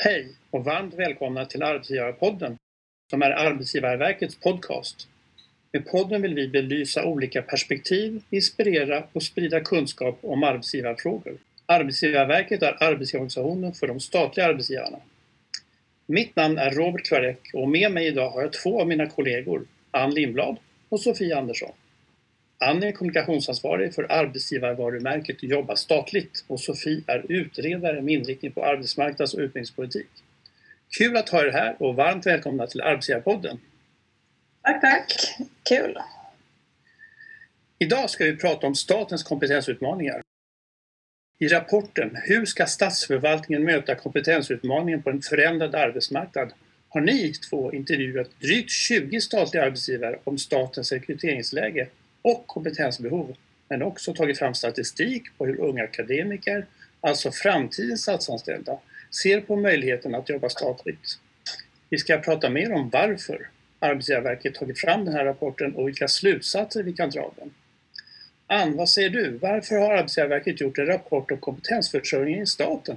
Hej och varmt välkomna till Arbetsgivarpodden som är Arbetsgivarverkets podcast. Med podden vill vi belysa olika perspektiv, inspirera och sprida kunskap om arbetsgivarfrågor. Arbetsgivarverket är arbetsgivarorganisationen för de statliga arbetsgivarna. Mitt namn är Robert Kvarek och med mig idag har jag två av mina kollegor, Ann Lindblad och Sofie Andersson. Ann är kommunikationsansvarig för arbetsgivarvarumärket Jobba statligt och Sofie är utredare med inriktning på arbetsmarknads och utbildningspolitik. Kul att ha er här och varmt välkomna till Arbetsgivarpodden. Tack, tack. Kul. Idag ska vi prata om statens kompetensutmaningar. I rapporten Hur ska statsförvaltningen möta kompetensutmaningen på en förändrad arbetsmarknad har ni två intervjuat drygt 20 statliga arbetsgivare om statens rekryteringsläge och kompetensbehov, men också tagit fram statistik på hur unga akademiker, alltså framtidens statsanställda, ser på möjligheten att jobba statligt. Vi ska prata mer om varför Arbetsgivarverket tagit fram den här rapporten och vilka slutsatser vi kan dra av den. Ann, vad säger du? Varför har Arbetsgivarverket gjort en rapport om kompetensförsörjningen i staten?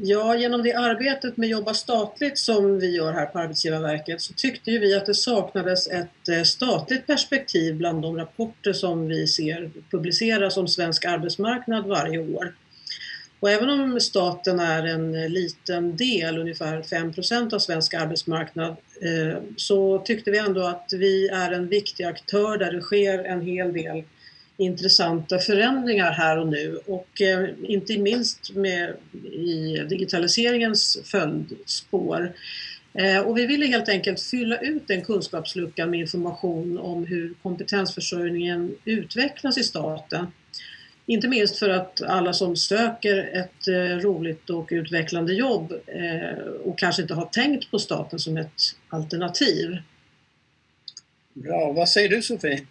Ja, genom det arbetet med Jobba statligt som vi gör här på Arbetsgivarverket så tyckte ju vi att det saknades ett eh, statligt perspektiv bland de rapporter som vi ser publiceras om svensk arbetsmarknad varje år. Och även om staten är en liten del, ungefär 5% av svensk arbetsmarknad, eh, så tyckte vi ändå att vi är en viktig aktör där det sker en hel del intressanta förändringar här och nu och eh, inte minst med, i digitaliseringens följdspår. Eh, och vi ville helt enkelt fylla ut den kunskapsluckan med information om hur kompetensförsörjningen utvecklas i staten. Inte minst för att alla som söker ett eh, roligt och utvecklande jobb eh, och kanske inte har tänkt på staten som ett alternativ. Bra, vad säger du Sofie?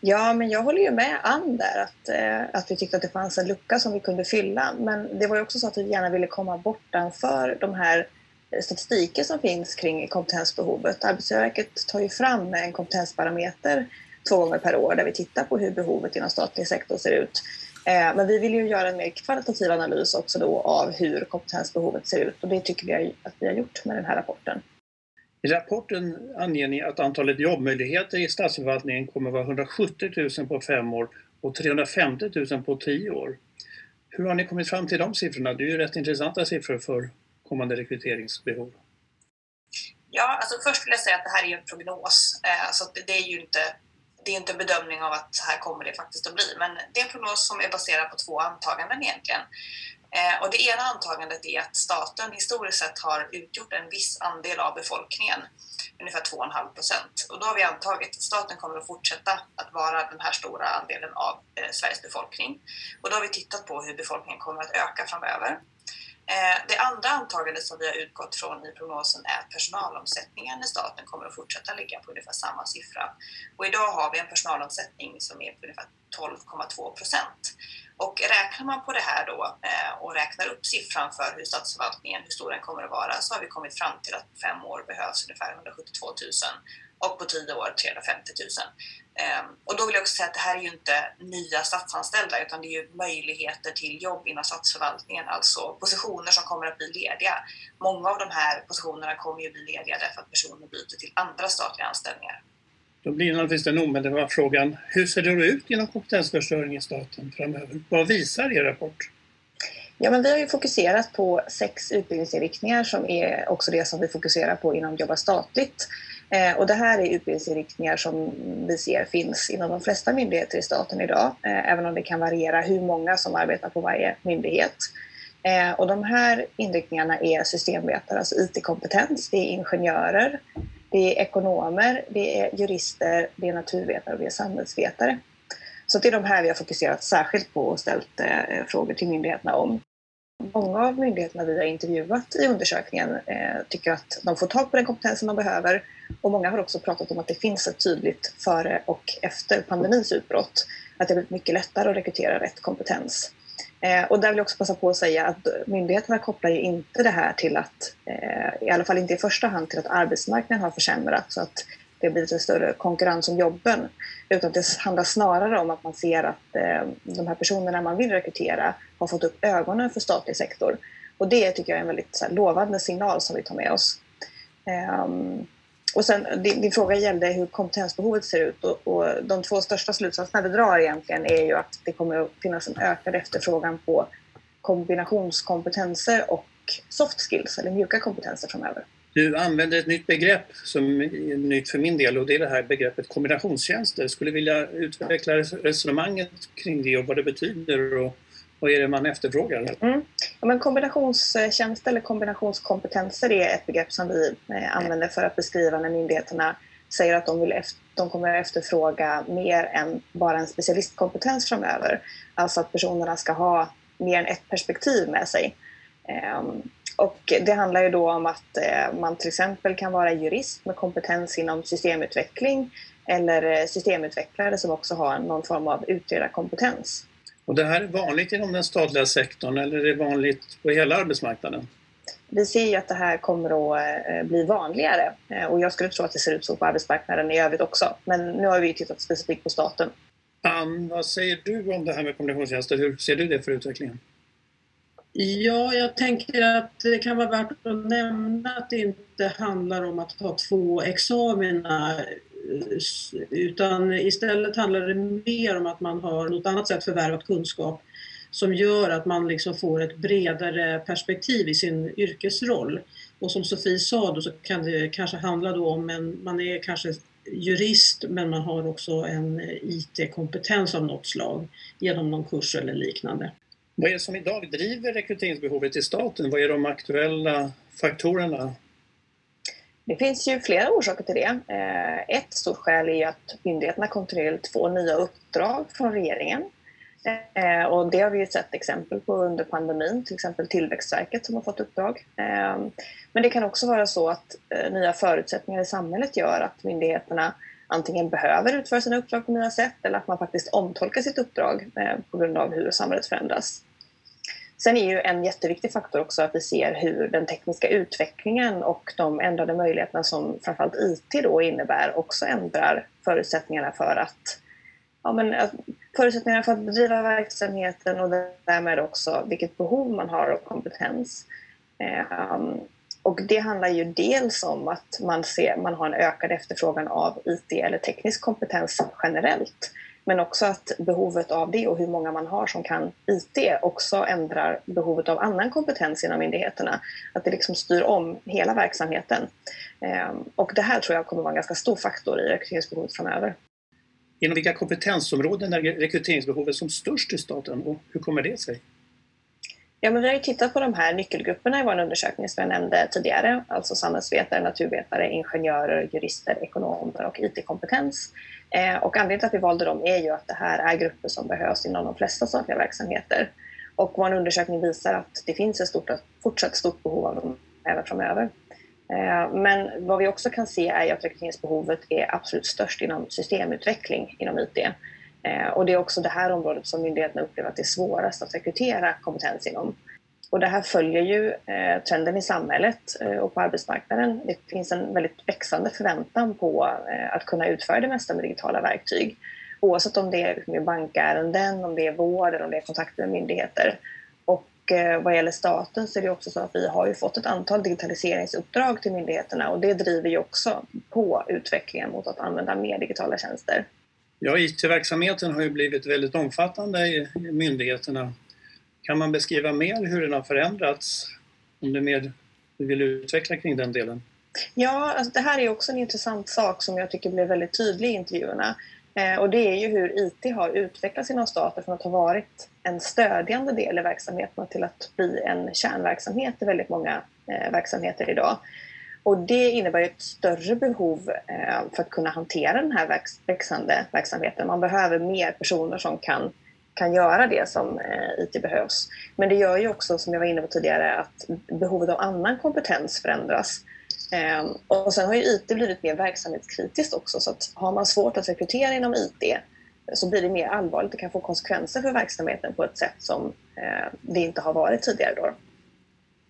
Ja, men jag håller ju med Ann där att, eh, att vi tyckte att det fanns en lucka som vi kunde fylla. Men det var ju också så att vi gärna ville komma bortanför de här eh, statistiken som finns kring kompetensbehovet. Arbetsgivarverket tar ju fram en kompetensbarometer två gånger per år där vi tittar på hur behovet inom statlig sektor ser ut. Eh, men vi vill ju göra en mer kvalitativ analys också då av hur kompetensbehovet ser ut och det tycker vi att vi har gjort med den här rapporten. I rapporten anger ni att antalet jobbmöjligheter i statsförvaltningen kommer att vara 170 000 på fem år och 350 000 på tio år. Hur har ni kommit fram till de siffrorna? Det är ju rätt intressanta siffror för kommande rekryteringsbehov. Ja, alltså först vill jag säga att det här är en prognos, eh, så det är ju inte det är inte en bedömning av att här kommer det faktiskt att bli, men det är en prognos som är baserad på två antaganden egentligen. Eh, och det ena antagandet är att staten historiskt sett har utgjort en viss andel av befolkningen, ungefär 2,5 procent. Och då har vi antagit att staten kommer att fortsätta att vara den här stora andelen av eh, Sveriges befolkning. Och då har vi tittat på hur befolkningen kommer att öka framöver. Eh, det andra antagandet som vi har utgått från i prognosen är att personalomsättningen i staten kommer att fortsätta ligga på ungefär samma siffra. Och idag har vi en personalomsättning som är på ungefär 12,2 procent. Och räknar man på det här då eh, och räknar upp siffran för hur statsförvaltningen, hur stor den kommer att vara, så har vi kommit fram till att på fem år behövs ungefär 172 000 och på tio år 350 000. Ehm, och då vill jag också säga att det här är ju inte nya statsanställda utan det är ju möjligheter till jobb inom statsförvaltningen, alltså positioner som kommer att bli lediga. Många av de här positionerna kommer ju bli lediga därför att personer byter till andra statliga anställningar. Då blir naturligtvis den omedelbara frågan, hur ser det ut inom kompetensförsörjning i staten framöver? Vad visar er rapport? Ja, men vi har ju fokuserat på sex utbildningsinriktningar som är också det som vi fokuserar på inom Jobba statligt. Eh, och det här är utbildningsinriktningar som vi ser finns inom de flesta myndigheter i staten idag, eh, även om det kan variera hur många som arbetar på varje myndighet. Eh, och de här inriktningarna är systemvetare, alltså IT-kompetens, det är ingenjörer, det är ekonomer, det är jurister, det är naturvetare och det är samhällsvetare. Så det är de här vi har fokuserat särskilt på och ställt eh, frågor till myndigheterna om. Många av myndigheterna vi har intervjuat i undersökningen eh, tycker att de får tag på den kompetensen man behöver och många har också pratat om att det finns ett tydligt före och efter pandemins utbrott. Att det har blivit mycket lättare att rekrytera rätt kompetens. Eh, och där vill jag också passa på att säga att myndigheterna kopplar ju inte det här till att, eh, i alla fall inte i första hand till att arbetsmarknaden har försämrats så att det har blivit en större konkurrens om jobben. Utan det handlar snarare om att man ser att eh, de här personerna man vill rekrytera har fått upp ögonen för statlig sektor Och det tycker jag är en väldigt så här, lovande signal som vi tar med oss. Um, och sen, din, din, fråga gällde hur kompetensbehovet ser ut och, och, de två största slutsatserna vi drar egentligen är ju att det kommer att finnas en ökad efterfrågan på kombinationskompetenser och soft skills eller mjuka kompetenser framöver. Du använder ett nytt begrepp som är nytt för min del och det är det här begreppet kombinationstjänster. Skulle vilja utveckla resonemanget kring det och vad det betyder och vad är det man efterfrågar? Mm. Ja, men kombinationstjänster eller kombinationskompetenser är ett begrepp som vi eh, använder för att beskriva när myndigheterna säger att de, vill efter, de kommer att efterfråga mer än bara en specialistkompetens framöver. Alltså att personerna ska ha mer än ett perspektiv med sig. Ehm, och det handlar ju då om att eh, man till exempel kan vara jurist med kompetens inom systemutveckling eller eh, systemutvecklare som också har någon form av utredarkompetens. Och det här är vanligt inom den statliga sektorn eller är det vanligt på hela arbetsmarknaden? Vi ser ju att det här kommer att eh, bli vanligare och jag skulle tro att det ser ut så på arbetsmarknaden i övrigt också. Men nu har vi tittat specifikt på staten. Ann, vad säger du om det här med kombinationstjänster? Hur ser du det för utvecklingen? Ja, jag tänker att det kan vara värt att nämna att det inte handlar om att ha två examina utan istället handlar det mer om att man har något annat sätt förvärvat kunskap som gör att man liksom får ett bredare perspektiv i sin yrkesroll. Och som Sofie sa då så kan det kanske handla då om en, man är kanske jurist men man har också en IT-kompetens av något slag genom någon kurs eller liknande. Vad är det som idag driver rekryteringsbehovet i staten? Vad är de aktuella faktorerna? Det finns ju flera orsaker till det. Eh, ett stort skäl är att myndigheterna kontinuerligt får nya uppdrag från regeringen. Eh, och det har vi ju sett exempel på under pandemin, till exempel Tillväxtverket som har fått uppdrag. Eh, men det kan också vara så att nya förutsättningar i samhället gör att myndigheterna antingen behöver utföra sina uppdrag på nya sätt eller att man faktiskt omtolkar sitt uppdrag på grund av hur samhället förändras. Sen är ju en jätteviktig faktor också att vi ser hur den tekniska utvecklingen och de ändrade möjligheterna som framförallt IT då innebär också ändrar förutsättningarna för att ja, men, förutsättningarna för att bedriva verksamheten och därmed också vilket behov man har av kompetens. Um, och det handlar ju dels om att man, ser, man har en ökad efterfrågan av IT eller teknisk kompetens generellt. Men också att behovet av det och hur många man har som kan IT också ändrar behovet av annan kompetens inom myndigheterna. Att det liksom styr om hela verksamheten. Ehm, och det här tror jag kommer vara en ganska stor faktor i rekryteringsbehovet framöver. Inom vilka kompetensområden är rekryteringsbehovet som störst i staten och hur kommer det sig? Ja, men vi har ju tittat på de här nyckelgrupperna i vår undersökning som jag nämnde tidigare, alltså samhällsvetare, naturvetare, ingenjörer, jurister, ekonomer och IT-kompetens. Eh, och anledningen till att vi valde dem är ju att det här är grupper som behövs inom de flesta statliga verksamheter. Och vår undersökning visar att det finns ett stort, fortsatt stort behov av dem även framöver. Eh, men vad vi också kan se är att rekryteringsbehovet är absolut störst inom systemutveckling inom IT. Eh, och det är också det här området som myndigheterna upplever att det är svårast att rekrytera kompetens inom. Och det här följer ju eh, trenden i samhället eh, och på arbetsmarknaden. Det finns en väldigt växande förväntan på att kunna utföra det mesta med digitala verktyg. Oavsett om det är bankärenden, om det är vård eller om det är kontakter med myndigheter. Och vad gäller staten så är det också så att vi har ju fått ett antal digitaliseringsuppdrag till myndigheterna och det driver ju också på utvecklingen mot att använda mer digitala tjänster. Ja, IT-verksamheten har ju blivit väldigt omfattande i myndigheterna. Kan man beskriva mer hur den har förändrats? Om du, mer, vill utveckla kring den delen? Ja, alltså det här är också en intressant sak som jag tycker blev väldigt tydlig i intervjuerna. Eh, och det är ju hur IT har utvecklats inom staten från att ha varit en stödjande del i verksamheten till att bli en kärnverksamhet i väldigt många eh, verksamheter idag. Och det innebär ett större behov eh, för att kunna hantera den här växande verksamheten. Man behöver mer personer som kan, kan göra det som eh, IT behövs. Men det gör ju också, som jag var inne på tidigare, att behovet av annan kompetens förändras. Eh, och sen har ju IT blivit mer verksamhetskritiskt också, så att har man svårt att rekrytera inom IT så blir det mer allvarligt. Det kan få konsekvenser för verksamheten på ett sätt som det inte har varit tidigare. Då.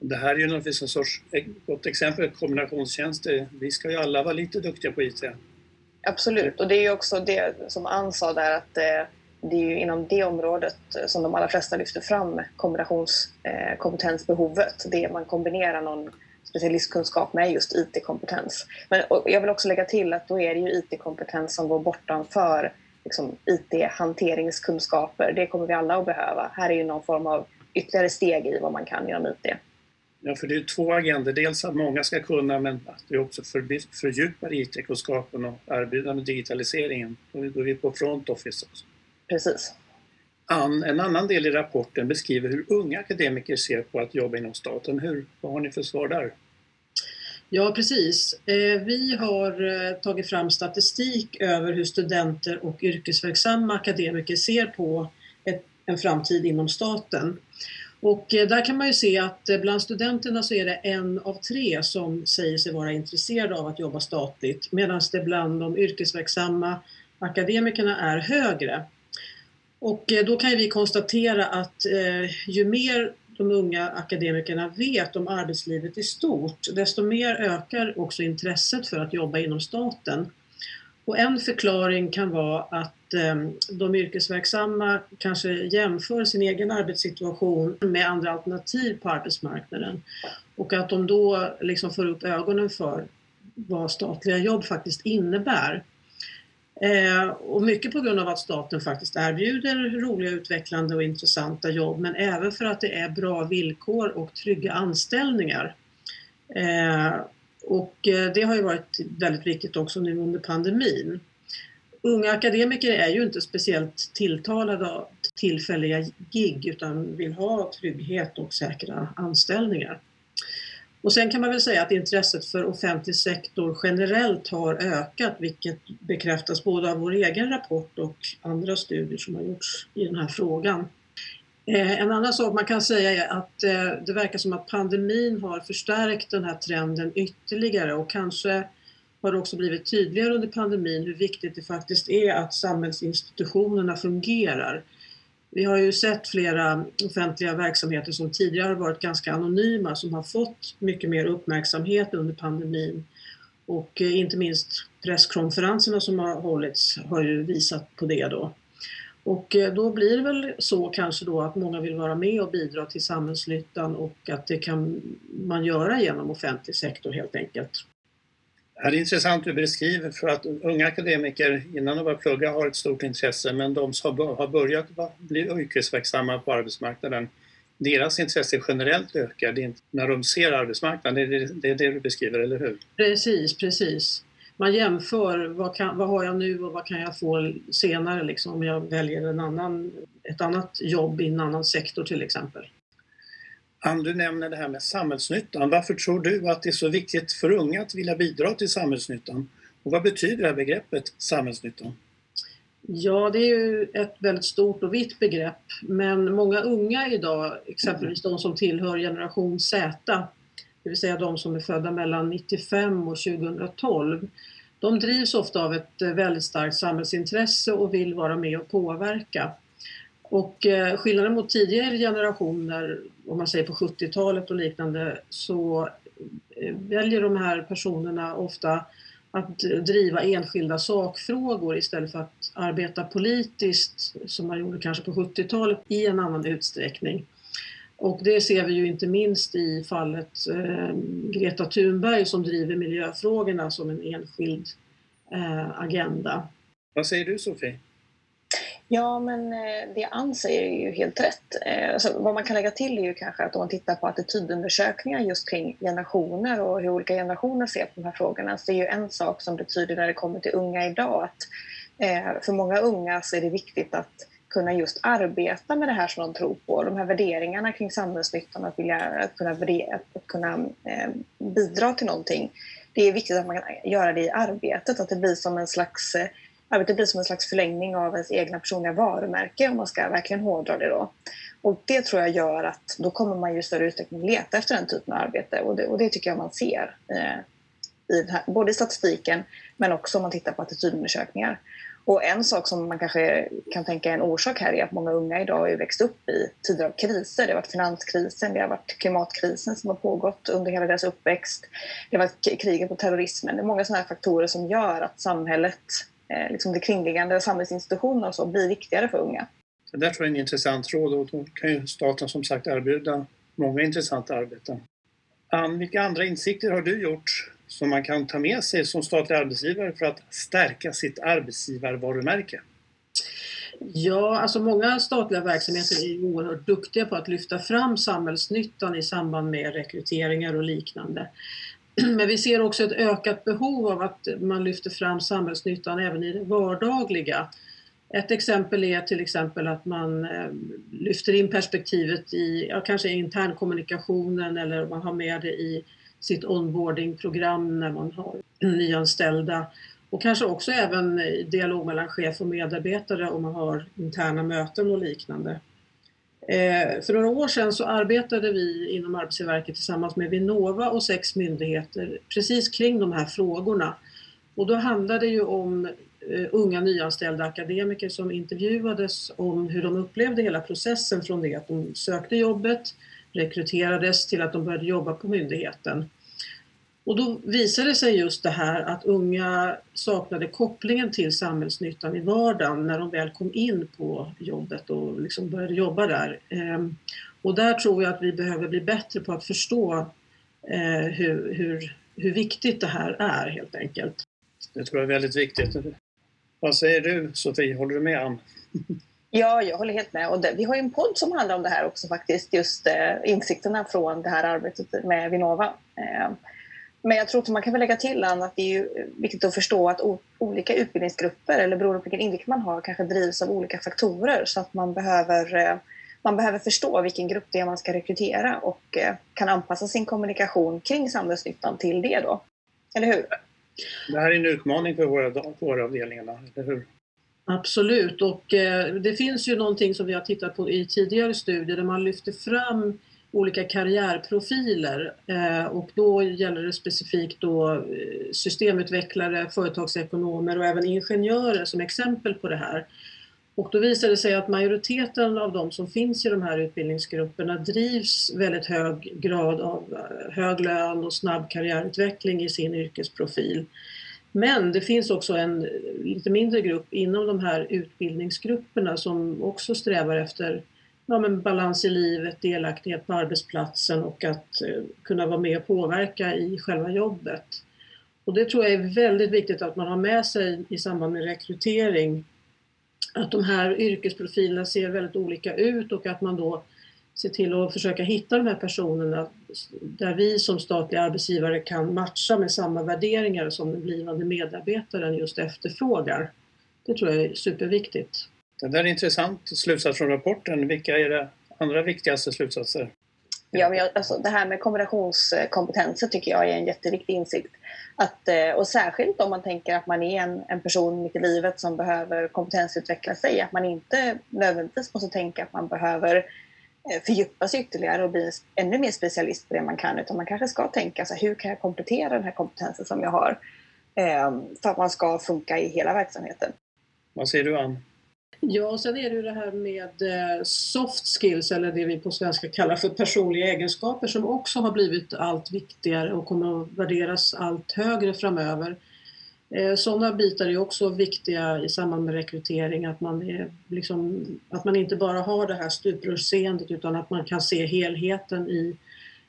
Det här är ju naturligtvis liksom en sorts gott exempel, kombinationstjänster. Vi ska ju alla vara lite duktiga på IT. Absolut, och det är ju också det som Ann sa där att eh, det är ju inom det området eh, som de allra flesta lyfter fram kombinationskompetensbehovet. Eh, det man kombinerar någon specialistkunskap med just IT-kompetens. Men jag vill också lägga till att då är det ju IT-kompetens som går bortanför liksom, IT-hanteringskunskaper. Det kommer vi alla att behöva. Här är ju någon form av ytterligare steg i vad man kan inom IT. Ja, för det är två agendor. Dels att många ska kunna, men att vi också fördjupar IT-kunskapen och erbjudande digitaliseringen. Då är vi på front office också. Precis. Ann, en annan del i rapporten beskriver hur unga akademiker ser på att jobba inom staten. Hur, vad har ni för svar där? Ja, precis. Eh, vi har eh, tagit fram statistik över hur studenter och yrkesverksamma akademiker ser på en framtid inom staten. Och eh, där kan man ju se att eh, bland studenterna så är det en av tre som säger sig vara intresserade av att jobba statligt medan det bland de yrkesverksamma akademikerna är högre. Och eh, då kan vi konstatera att ju mer de unga akademikerna vet om arbetslivet i stort, desto mer ökar också intresset för att jobba inom staten. Och en förklaring kan vara att eh, de yrkesverksamma kanske jämför sin egen arbetssituation med andra alternativ på arbetsmarknaden och att de då liksom får upp ögonen för vad statliga jobb faktiskt innebär. Eh, och mycket på grund av att staten faktiskt erbjuder roliga, utvecklande och intressanta jobb men även för att det är bra villkor och trygga anställningar. Eh, och eh, det har ju varit väldigt viktigt också nu under pandemin. Unga akademiker är ju inte speciellt tilltalade av tillfälliga gig utan vill ha trygghet och säkra anställningar. Och sen kan man väl säga att intresset för offentlig sektor generellt har ökat vilket bekräftas både av vår egen rapport och andra studier som har gjorts i den här frågan. Eh, en annan sak man kan säga är att eh, det verkar som att pandemin har förstärkt den här trenden ytterligare och kanske har det också blivit tydligare under pandemin hur viktigt det faktiskt är att samhällsinstitutionerna fungerar. Vi har ju sett flera offentliga verksamheter som tidigare varit ganska anonyma som har fått mycket mer uppmärksamhet under pandemin. Och eh, inte minst presskonferenserna som har hållits har ju visat på det då. Och eh, då blir det väl så kanske då att många vill vara med och bidra till samhällsnyttan och att det kan man göra genom offentlig sektor helt enkelt. Det är intressant du beskriver för att unga akademiker innan de börjar plugga har ett stort intresse men de som har börjat bli yrkesverksamma på arbetsmarknaden deras intresse generellt ökar när de ser arbetsmarknaden. Det är det du beskriver, eller hur? Precis, precis. Man jämför vad, kan, vad har jag nu och vad kan jag få senare liksom, om jag väljer en annan, ett annat jobb i en annan sektor till exempel. Ann, du nämner det här med samhällsnyttan. Varför tror du att det är så viktigt för unga att vilja bidra till samhällsnyttan? Och vad betyder det här begreppet samhällsnyttan? Ja, det är ju ett väldigt stort och vitt begrepp. Men många unga idag, exempelvis de som tillhör generation Z, det vill säga de som är födda mellan 95 och 2012, de drivs ofta av ett eh, väldigt starkt samhällsintresse och vill vara med och påverka. Och eh, skillnaden mot tidigare generationer, om man säger på 70-talet och liknande, så eh, väljer de här personerna ofta att driva enskilda sakfrågor istället för att arbeta politiskt som man gjorde kanske på 70-talet i en annan utsträckning. Och det ser vi ju inte minst i fallet eh, Greta Thunberg som driver miljöfrågorna som en enskild eh, agenda. Vad säger du Sofie? Ja, men eh, det Ann säger är ju helt rätt. Eh, alltså, vad man kan lägga till är ju kanske att om man tittar på attitydundersökningar just kring generationer och hur olika generationer ser på de här frågorna så är ju en sak som betyder när det kommer till unga idag att eh, för många unga så är det viktigt att kunna just arbeta med det här som de tror på. De här värderingarna kring samhällsnyttan, att, vilja, att kunna, att kunna eh, bidra till någonting. Det är viktigt att man kan göra det i arbetet, att det blir som en slags eh, Arbetet blir som en slags förlängning av ens egna personliga varumärke om man ska verkligen hårdra det då. Och det tror jag gör att då kommer man ju i större utsträckning leta efter den typen av arbete och det, och det tycker jag man ser eh, i här, både i statistiken men också om man tittar på attitydundersökningar. Och en sak som man kanske kan tänka är en orsak här är att många unga idag har växt upp i tider av kriser. Det har varit finanskrisen, det har varit klimatkrisen som har pågått under hela deras uppväxt. Det har varit kriget och terrorismen. Det är många sådana här faktorer som gör att samhället eh, liksom det kringliggande samhällsinstitutioner och så blir viktigare för unga. Det där tror jag är en intressant tråd och då kan ju staten som sagt erbjuda många intressanta arbeten. Ann, vilka andra insikter har du gjort som man kan ta med sig som statlig arbetsgivare för att stärka sitt arbetsgivarvarumärke? Ja, alltså många statliga verksamheter är oerhört duktiga på att lyfta fram samhällsnyttan i samband med rekryteringar och liknande. Men vi ser också ett ökat behov av att man lyfter fram samhällsnyttan även i det vardagliga. Ett exempel är till exempel att man eh, lyfter in perspektivet i ja, kanske internkommunikationen eller man har med det i sitt onboardingprogram när man har nyanställda och kanske också även dialog mellan chef och medarbetare om man har interna möten och liknande. Eh, för några år sedan så arbetade vi inom Arbetsgivarverket tillsammans med Vinnova och sex myndigheter precis kring de här frågorna. Och då handlade det ju om eh, unga nyanställda akademiker som intervjuades om hur de upplevde hela processen från det att de sökte jobbet, rekryterades till att de började jobba på myndigheten. Och då visade det sig just det här att unga saknade kopplingen till samhällsnyttan i vardagen när de väl kom in på jobbet och liksom började jobba där. Ehm, och där tror jag att vi behöver bli bättre på att förstå eh, hur, hur, hur viktigt det här är helt enkelt. Det tror jag är väldigt viktigt. Vad säger du Sofie, håller du med Ann? Ja, jag håller helt med. Och det, vi har ju en podd som handlar om det här också faktiskt, just eh, insikterna från det här arbetet med Vinnova. Eh, men jag tror att man kan väl lägga till att det är ju viktigt att förstå att olika utbildningsgrupper, eller beroende på vilken inriktning man har, kanske drivs av olika faktorer. Så att man behöver, eh, man behöver förstå vilken grupp det är man ska rekrytera och eh, kan anpassa sin kommunikation kring samhällsnyttan till det då. Eller hur? Det här är en utmaning för våra, våra avdelningar, eller hur? Absolut, och eh, det finns ju någonting som vi har tittat på i tidigare studier där man lyfter fram olika karriärprofiler eh, och då gäller det specifikt då eh, systemutvecklare, företagsekonomer och även ingenjörer som exempel på det här. Och då visar det sig att majoriteten av de som finns i de här utbildningsgrupperna drivs väldigt hög grad av eh, hög lön och snabb karriärutveckling i sin yrkesprofil. Men det finns också en eh, lite mindre grupp inom de här utbildningsgrupperna som också strävar efter ja, men balans i livet, delaktighet på arbetsplatsen och att eh, kunna vara med och påverka i själva jobbet. Och det tror jag är väldigt viktigt att man har med sig i samband med rekrytering. Att de här yrkesprofilerna ser väldigt olika ut och att man då ser till att försöka hitta de här personerna där vi som statliga arbetsgivare kan matcha med samma värderingar som den blivande medarbetaren just efterfrågar. Det tror jag är superviktigt. Det där är intressant slutsats från rapporten. Vilka är det andra viktigaste slutsatser? Ja, men jag, alltså, det här med kombinationskompetenser tycker jag är en jätteviktig insikt. Att, eh, och särskilt om man tänker att man är en, en person mitt i livet som behöver kompetensutveckla sig. Att man inte nödvändigtvis måste tänka att man behöver eh, fördjupa sig ytterligare och bli ännu mer specialist på det man kan. Utan man kanske ska tänka så här, hur kan jag komplettera den här kompetensen som jag har? Eh, för att man ska funka i hela verksamheten. Vad säger du Ann? Ja, och sen är det ju det här med eh, soft skills eller det vi på svenska kallar för personliga egenskaper som också har blivit allt viktigare och kommer att värderas allt högre framöver. Eh, sådana bitar är också viktiga i samband med rekrytering, att man, är liksom, att man inte bara har det här stuprörsseendet utan att man kan se helheten i,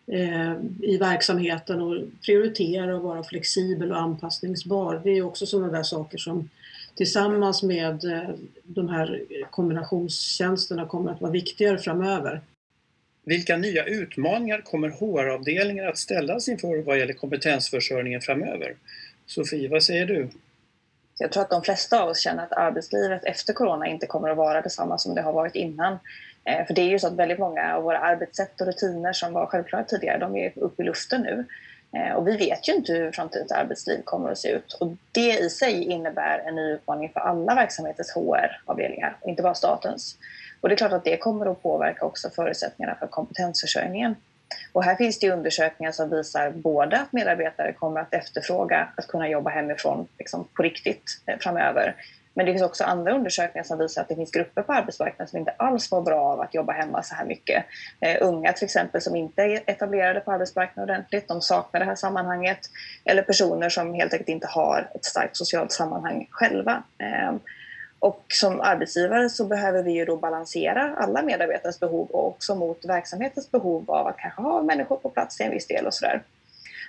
eh, i verksamheten och prioritera och vara flexibel och anpassningsbar. Det är också sådana där saker som tillsammans med eh, de här kombinationstjänsterna kommer att vara viktigare framöver. Vilka nya utmaningar kommer HR-avdelningar att ställas inför vad gäller kompetensförsörjningen framöver? Sofie, vad säger du? Jag tror att de flesta av oss känner att arbetslivet efter corona inte kommer att vara detsamma som det har varit innan. Eh, för det är ju så att väldigt många av våra arbetssätt och rutiner som var självklara tidigare, de är uppe i luften nu. Eh, och vi vet ju inte hur framtidens arbetsliv kommer att se ut. Och det i sig innebär en ny utmaning för alla verksamheters HR-avdelningar, inte bara statens. Och det är klart att det kommer att påverka också förutsättningarna för kompetensförsörjningen. Och här finns det undersökningar som visar både att medarbetare kommer att efterfråga att kunna jobba hemifrån liksom på riktigt eh, framöver, Men det finns också andra undersökningar som visar att det finns grupper på arbetsmarknaden som inte alls mår bra av att jobba hemma så här mycket. Eh, unga till exempel som inte är etablerade på arbetsmarknaden ordentligt, de saknar det här sammanhanget. Eller personer som helt enkelt inte har ett starkt socialt sammanhang själva. Eh, och som arbetsgivare så behöver vi ju då balansera alla medarbetares behov och också mot verksamhetens behov av att kanske ha människor på plats i en viss del och sådär.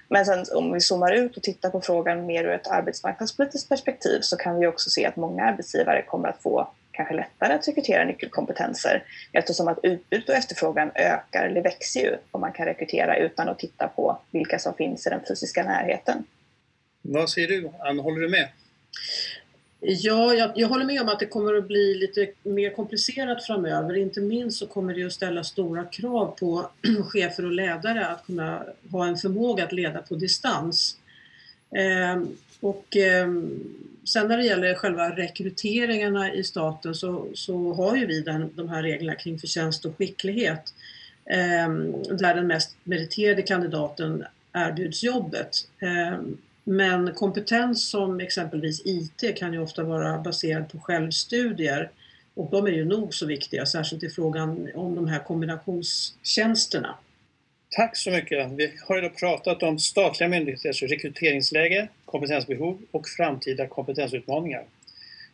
Men sen om vi zoomar ut och tittar på frågan mer ur ett arbetsmarknadspolitiskt perspektiv så kan vi också se att många arbetsgivare kommer att få kanske lättare att rekrytera nyckelkompetenser eftersom att utbud och efterfrågan ökar eller växer ju om man kan rekrytera utan att titta på vilka som finns i den fysiska närheten. Vad säger du, Ann? Håller du med? Ja, jag, jag, håller med om att det kommer att bli lite mer komplicerat framöver. Inte minst så kommer det att ställa stora krav på chefer och ledare att kunna ha en förmåga att leda på distans. Eh, och eh, sen när det gäller själva rekryteringarna i staten så, så har ju vi den, de här reglerna kring förtjänst och skicklighet. Eh, där den mest meriterade kandidaten erbjuds jobbet. Ehm, men kompetens som exempelvis IT kan ju ofta vara baserad på självstudier och de är ju nog så viktiga, särskilt i frågan om de här kombinationstjänsterna. Tack så mycket. Vi har idag pratat om statliga myndigheters rekryteringsläge, kompetensbehov och framtida kompetensutmaningar.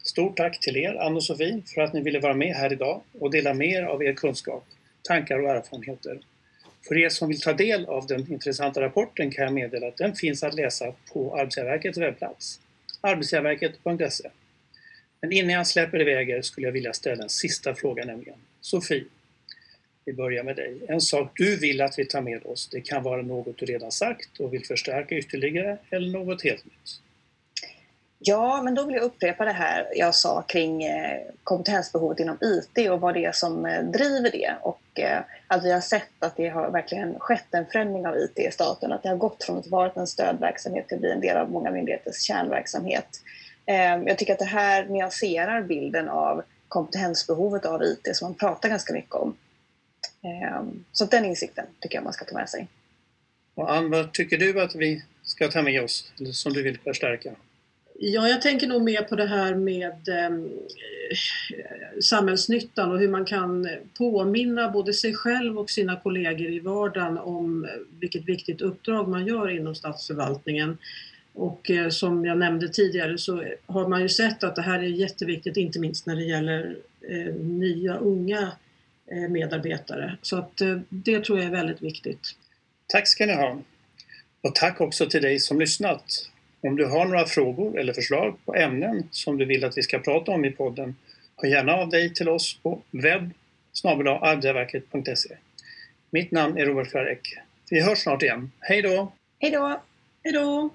Stort tack till er, Ann och Sofie, för att ni ville vara med här idag och dela med er av er kunskap, tankar och erfarenheter. För er som vill ta del av den intressanta rapporten kan jag meddela att den finns att läsa på Arbetsgivarverkets webbplats, arbetsgivarverket.se. Men innan jag släpper iväg er skulle jag vilja ställa en sista fråga nämligen. Sofie, vi börjar med dig. En sak du vill att vi tar med oss, det kan vara något du redan sagt och vill förstärka ytterligare eller något helt nytt. Ja, men då vill jag upprepa det här jag sa kring eh, kompetensbehovet inom IT och vad det är som eh, driver det. Och eh, att vi har sett att det har verkligen skett en förändring av IT i staten. Att det har gått från att vara en stödverksamhet till att bli en del av många myndigheters kärnverksamhet. Ehm, jag tycker att det här nyanserar bilden av kompetensbehovet av IT som man pratar ganska mycket om. Ehm, så den insikten tycker jag man ska ta med sig. Och Ann, vad tycker du att vi ska ta med oss, eller som du vill förstärka? Ja, jag tänker nog mer på det här med eh, samhällsnyttan och hur man kan påminna både sig själv och sina kollegor i vardagen om vilket viktigt uppdrag man gör inom statsförvaltningen. Och eh, som jag nämnde tidigare så har man ju sett att det här är jätteviktigt, inte minst när det gäller eh, nya unga eh, medarbetare. Så att eh, det tror jag är väldigt viktigt. Tack ska ni ha. Och tack också till dig som lyssnat. Om du har några frågor eller förslag på ämnen som du vill att vi ska prata om i podden, hör gärna av dig till oss på webb Mitt namn är Robert Färek. Vi hörs snart igen. Hej då! Hej då! Hej då!